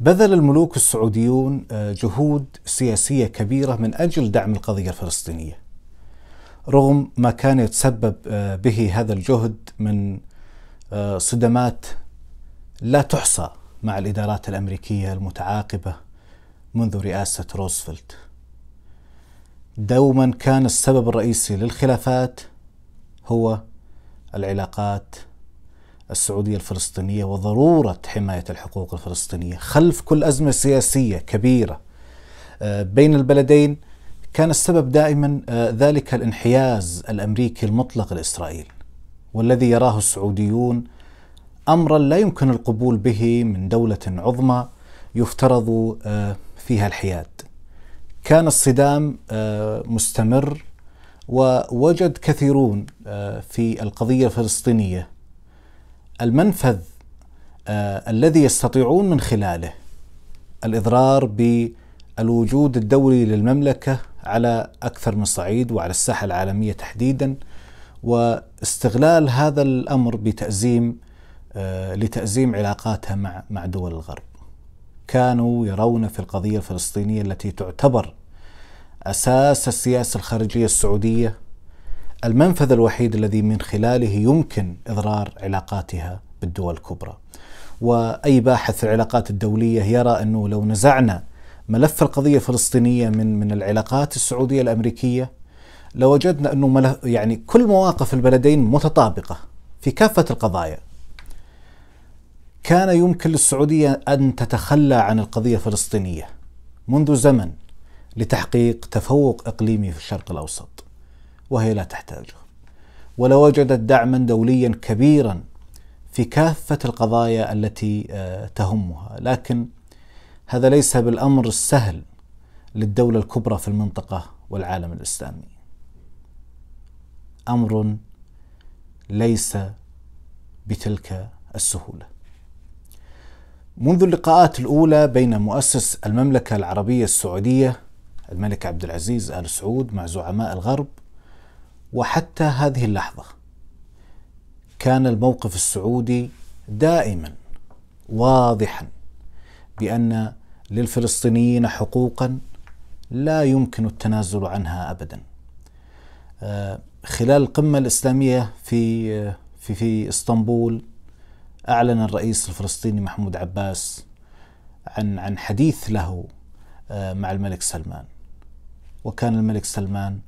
بذل الملوك السعوديون آه، جهود سياسية كبيرة من أجل دعم القضية الفلسطينية. رغم ما كان يتسبب آه، به هذا الجهد من آه، صدمات لا تحصى مع الإدارات الأمريكية المتعاقبة منذ رئاسة روزفلت. دوما كان السبب الرئيسي للخلافات هو العلاقات السعودية الفلسطينية وضرورة حماية الحقوق الفلسطينية خلف كل أزمة سياسية كبيرة آه، بين البلدين. كان السبب دائما آه، ذلك الانحياز الأمريكي المطلق لإسرائيل والذي يراه السعوديون أمرا لا يمكن القبول به من دولة عظمى يفترض آه، فيها الحياد. كان الصدام مستمر ووجد كثيرون في القضية الفلسطينية. المنفذ آه الذي يستطيعون من خلاله الإضرار بالوجود الدولي للمملكة على أكثر من صعيد وعلى الساحة العالمية تحديدا واستغلال هذا الأمر بتأزيم آه لتأزيم علاقاتها مع مع دول الغرب. كانوا يرون في القضية الفلسطينية التي تعتبر أساس السياسة الخارجية السعودية المنفذ الوحيد الذي من خلاله يمكن إضرار علاقاتها بالدول الكبرى. وأي باحث في العلاقات الدولية يرى أنه لو نزعنا ملف القضية الفلسطينية من من العلاقات السعودية الأمريكية لوجدنا أنه ملف يعني كل مواقف البلدين متطابقة في كافة القضايا. كان يمكن للسعودية أن تتخلى عن القضية الفلسطينية منذ زمن لتحقيق تفوق إقليمي في الشرق الأوسط. وهي لا تحتاجه ولوجدت دعما دوليا كبيرا في كافة القضايا التي آه، تهمها. لكن هذا ليس بالأمر السهل للدولة الكبرى في المنطقة والعالم الإسلامي. أمر ليس بتلك السهولة. منذ اللقاءات الأولى بين مؤسس المملكة العربية السعودية الملك عبد العزيز آل سعود مع زعماء الغرب وحتى هذه اللحظة كان الموقف السعودي دائما واضحا بأن للفلسطينيين حقوقا لا يمكن التنازل عنها ابدا. آه، خلال القمة الإسلامية في آه، في في إسطنبول أعلن الرئيس الفلسطيني محمود عباس عن عن حديث له آه، مع الملك سلمان. وكان الملك سلمان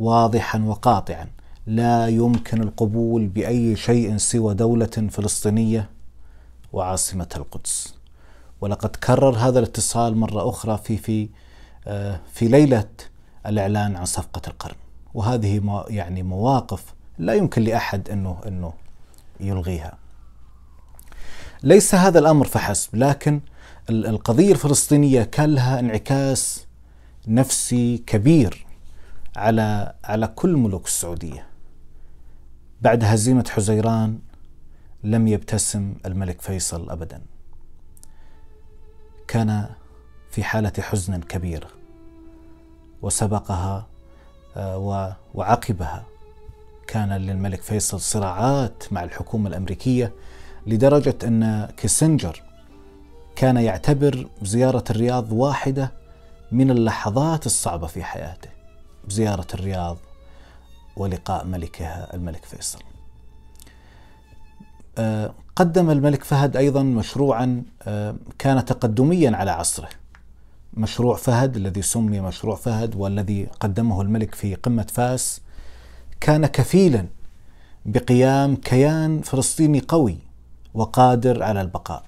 واضحا وقاطعا. لا يمكن القبول بأي شيء سوى دولة فلسطينية وعاصمتها القدس. ولقد كرر هذا الاتصال مرة أخرى في في آه، في ليلة الإعلان عن صفقة القرن. وهذه يعني مواقف لا يمكن لأحد انه أنه يلغيها. ليس هذا الأمر فحسب لكن القضية الفلسطينية كان لها انعكاس نفسي كبير على على كل ملوك السعودية. بعد هزيمة حزيران لم يبتسم الملك فيصل ابدا. كان في حالة حزن كبيره وسبقها آه، وعقبها كان للملك فيصل صراعات مع الحكومة الأمريكية لدرجة أن كيسنجر كان يعتبر زيارة الرياض واحدة من اللحظات الصعبة في حياته. بزيارة الرياض ولقاء ملكها الملك فيصل. آه، قدم الملك فهد أيضا مشروعا آه، كان تقدميا على عصره. مشروع فهد الذي سمي مشروع فهد والذي قدمه الملك في قمة فاس كان كفيلا بقيام كيان فلسطيني قوي وقادر على البقاء.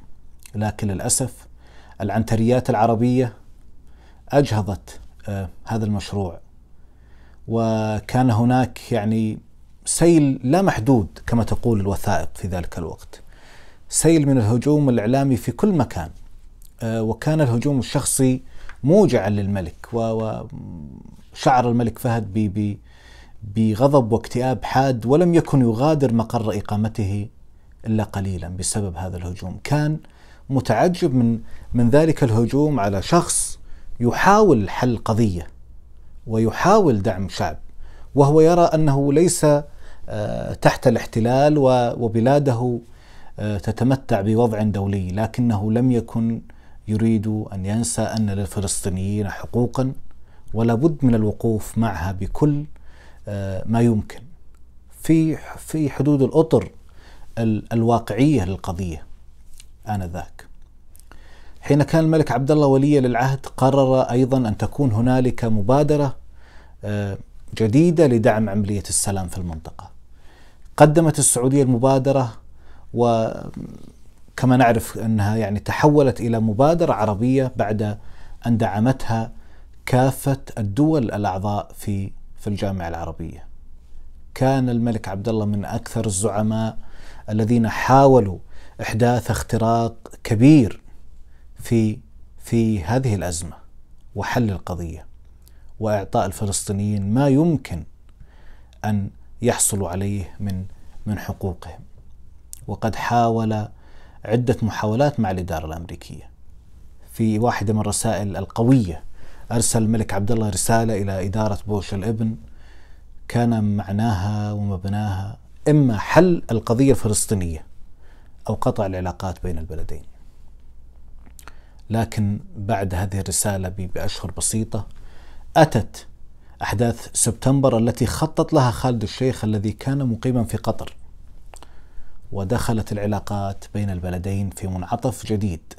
لكن للأسف العنتريات العربية أجهضت آه، هذا المشروع وكان هناك يعني سيل لا محدود كما تقول الوثائق في ذلك الوقت. سيل من الهجوم الإعلامي في كل مكان. آه، وكان الهجوم الشخصي موجعا للملك وشعر الملك فهد بغضب واكتئاب حاد ولم يكن يغادر مقر إقامته إلا قليلا بسبب هذا الهجوم. كان متعجب من من ذلك الهجوم على شخص يحاول حل قضية. ويحاول دعم شعب. وهو يرى أنه ليس آه، تحت الاحتلال وبلاده آه، تتمتع بوضع دولي لكنه لم يكن يريد أن ينسى أن للفلسطينيين حقوقا ولا بد من الوقوف معها بكل آه، ما يمكن. في في حدود الأطر الواقعية للقضية آنذاك. حين كان الملك عبد الله وليا للعهد قرر أيضا أن تكون هنالك مبادرة آه، جديدة لدعم عملية السلام في المنطقة. قدمت السعودية المبادرة وكما نعرف أنها يعني تحولت إلى مبادرة عربية بعد أن دعمتها كافة الدول الأعضاء في في الجامعة العربية. كان الملك عبد الله من أكثر الزعماء الذين حاولوا إحداث اختراق كبير في في هذه الأزمة وحل القضية وإعطاء الفلسطينيين ما يمكن أن يحصلوا عليه من من حقوقهم. وقد حاول عدة محاولات مع الإدارة الأمريكية. في واحدة من الرسائل القوية أرسل الملك عبد الله رسالة إلى إدارة بوش الإبن. كان معناها ومبناها إما حل القضية الفلسطينية أو قطع العلاقات بين البلدين. لكن بعد هذه الرسالة بأشهر بسيطة أتت أحداث سبتمبر التي خطط لها خالد الشيخ الذي كان مقيما في قطر. ودخلت العلاقات بين البلدين في منعطف جديد.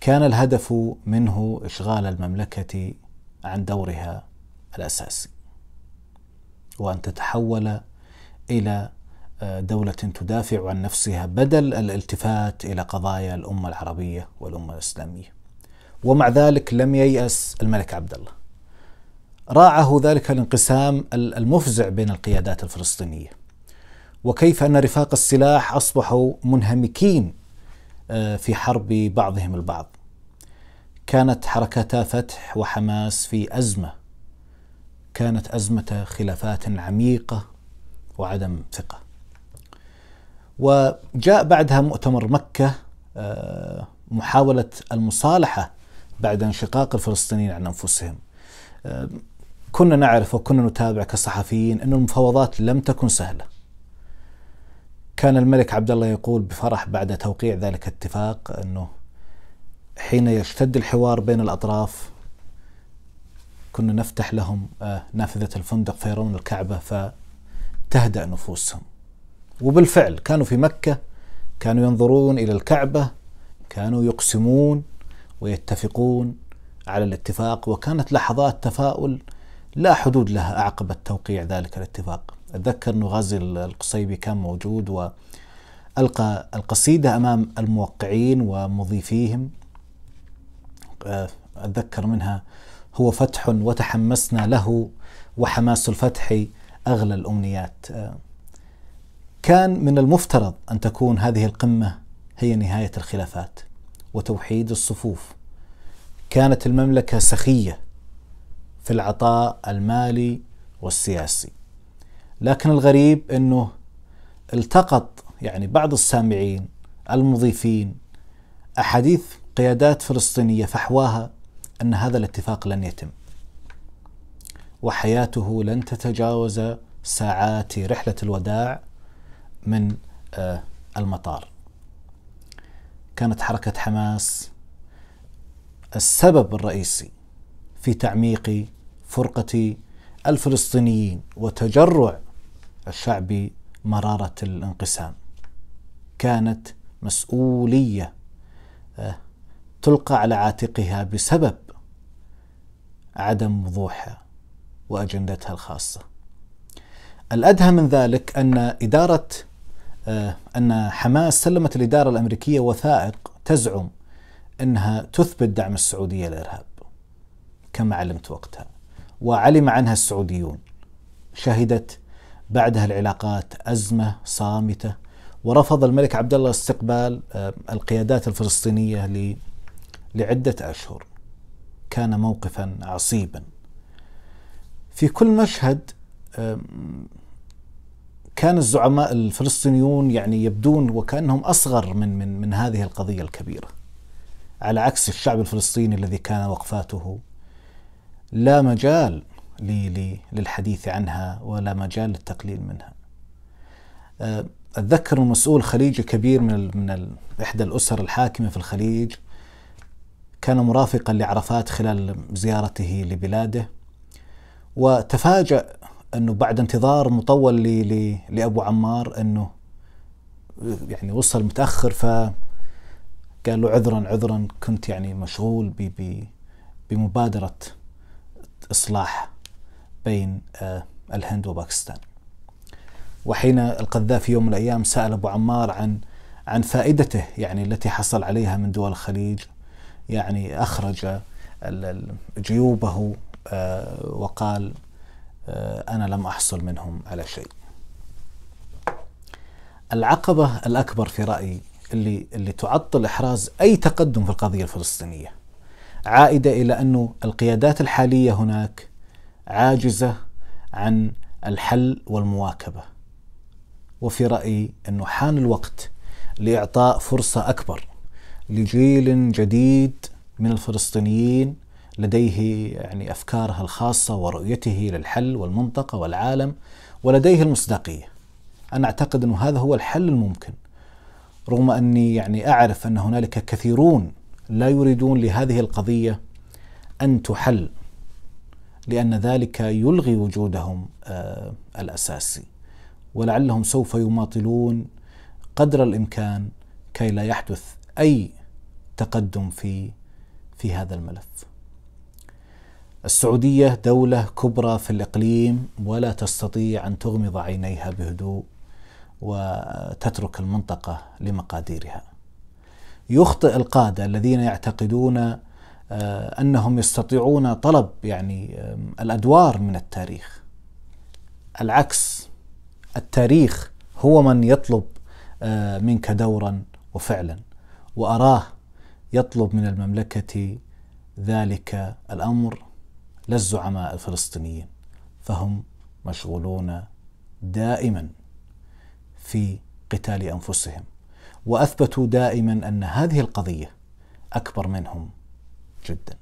كان الهدف منه إشغال المملكة عن دورها الأساسي. وأن تتحول إلى دولة تدافع عن نفسها بدل الالتفات إلى قضايا الأمة العربية والأمة الإسلامية. ومع ذلك لم ييأس الملك عبد الله راعه ذلك الانقسام المفزع بين القيادات الفلسطينية. وكيف أن رفاق السلاح أصبحوا منهمكين آه، في حرب بعضهم البعض. كانت حركتا فتح وحماس في أزمة. كانت أزمة خلافات عميقة وعدم ثقة. وجاء بعدها مؤتمر مكة آه، محاولة المصالحة بعد انشقاق الفلسطينيين عن أنفسهم. آه، كنا نعرف وكنا نتابع كصحفيين أن المفاوضات لم تكن سهلة. كان الملك عبد الله يقول بفرح بعد توقيع ذلك الاتفاق أنه حين يشتد الحوار بين الأطراف كنا نفتح لهم آه، نافذة الفندق فيرون الكعبة فتهدأ نفوسهم. وبالفعل كانوا في مكة كانوا ينظرون إلى الكعبة كانوا يقسمون ويتفقون على الاتفاق وكانت لحظات تفاؤل لا حدود لها أعقب التوقيع ذلك الاتفاق. أتذكر أنه غازي القصيبي كان موجود وألقى القصيدة أمام الموقعين ومضيفيهم. آه، أتذكر منها هو فتح وتحمسنا له وحماس الفتح أغلى الأمنيات. آه، كان من المفترض أن تكون هذه القمة هي نهاية الخلافات وتوحيد الصفوف. كانت المملكة سخية في العطاء المالي والسياسي. لكن الغريب أنه التقط يعني بعض السامعين المضيفين أحاديث قيادات فلسطينية فحواها أن هذا الاتفاق لن يتم. وحياته لن تتجاوز ساعات رحلة الوداع من آه، المطار كانت حركة حماس السبب الرئيسي في تعميق فرقة الفلسطينيين وتجرع الشعب مرارة الانقسام كانت مسؤولية آه، تلقى على عاتقها بسبب عدم وضوحها وأجندتها الخاصة. الأدهى من ذلك أن إدارة آه، أن حماس سلمت الإدارة الأمريكية وثائق تزعم أنها تثبت دعم السعودية للارهاب كما علمت وقتها. وعلم عنها السعوديون. شهدت بعدها العلاقات أزمة صامتة ورفض الملك عبد الله استقبال آه، القيادات الفلسطينية لعدة أشهر. كان موقفا عصيبا. في كل مشهد كان الزعماء الفلسطينيون يعني يبدون وكأنهم أصغر من من من هذه القضية الكبيرة. على عكس الشعب الفلسطيني الذي كان وقفاته لا مجال للحديث عنها ولا مجال للتقليل منها. أتذكر مسؤول خليجي كبير من من إحدى الأسر الحاكمة في الخليج كان مرافقا لعرفات خلال زيارته لبلاده وتفاجأ أنه بعد انتظار مطول لأبو عمار أنه يعني وصل متأخر ف قال له عذرا عذرا كنت يعني مشغول بمبادرة إصلاح بين آه، الهند وباكستان. وحين القذافي يوم من الأيام سأل أبو عمار عن عن فائدته يعني التي حصل عليها من دول الخليج. يعني أخرج جيوبه آه، وقال أنا لم أحصل منهم على شيء. العقبة الأكبر في رأيي اللي, اللي تعطل إحراز أي تقدم في القضية الفلسطينية. عائدة إلى أن القيادات الحالية هناك عاجزة عن الحل والمواكبة. وفي رأيي أنه حان الوقت لإعطاء فرصة أكبر لجيل جديد من الفلسطينيين لديه يعني أفكاره الخاصة ورؤيته للحل والمنطقة والعالم ولديه المصداقية أنا أعتقد أنه هذا هو الحل الممكن رغم أني يعني أعرف أن هنالك كثيرون لا يريدون لهذه القضية أن تحل لأن ذلك يلغي وجودهم آه، الأساسي ولعلهم سوف يماطلون قدر الإمكان كي لا يحدث أي تقدم في في هذا الملف. السعودية دولة كبرى في الإقليم ولا تستطيع أن تغمض عينيها بهدوء وتترك المنطقة لمقاديرها. يخطئ القادة الذين يعتقدون آه، أنهم يستطيعون طلب يعني الأدوار من التاريخ. العكس التاريخ هو من يطلب آه، منك دورا وفعلا وأراه يطلب من المملكة ذلك الأمر لا الزعماء الفلسطينيين فهم مشغولون دائما في قتال أنفسهم وأثبتوا دائما أن هذه القضية أكبر منهم جدا.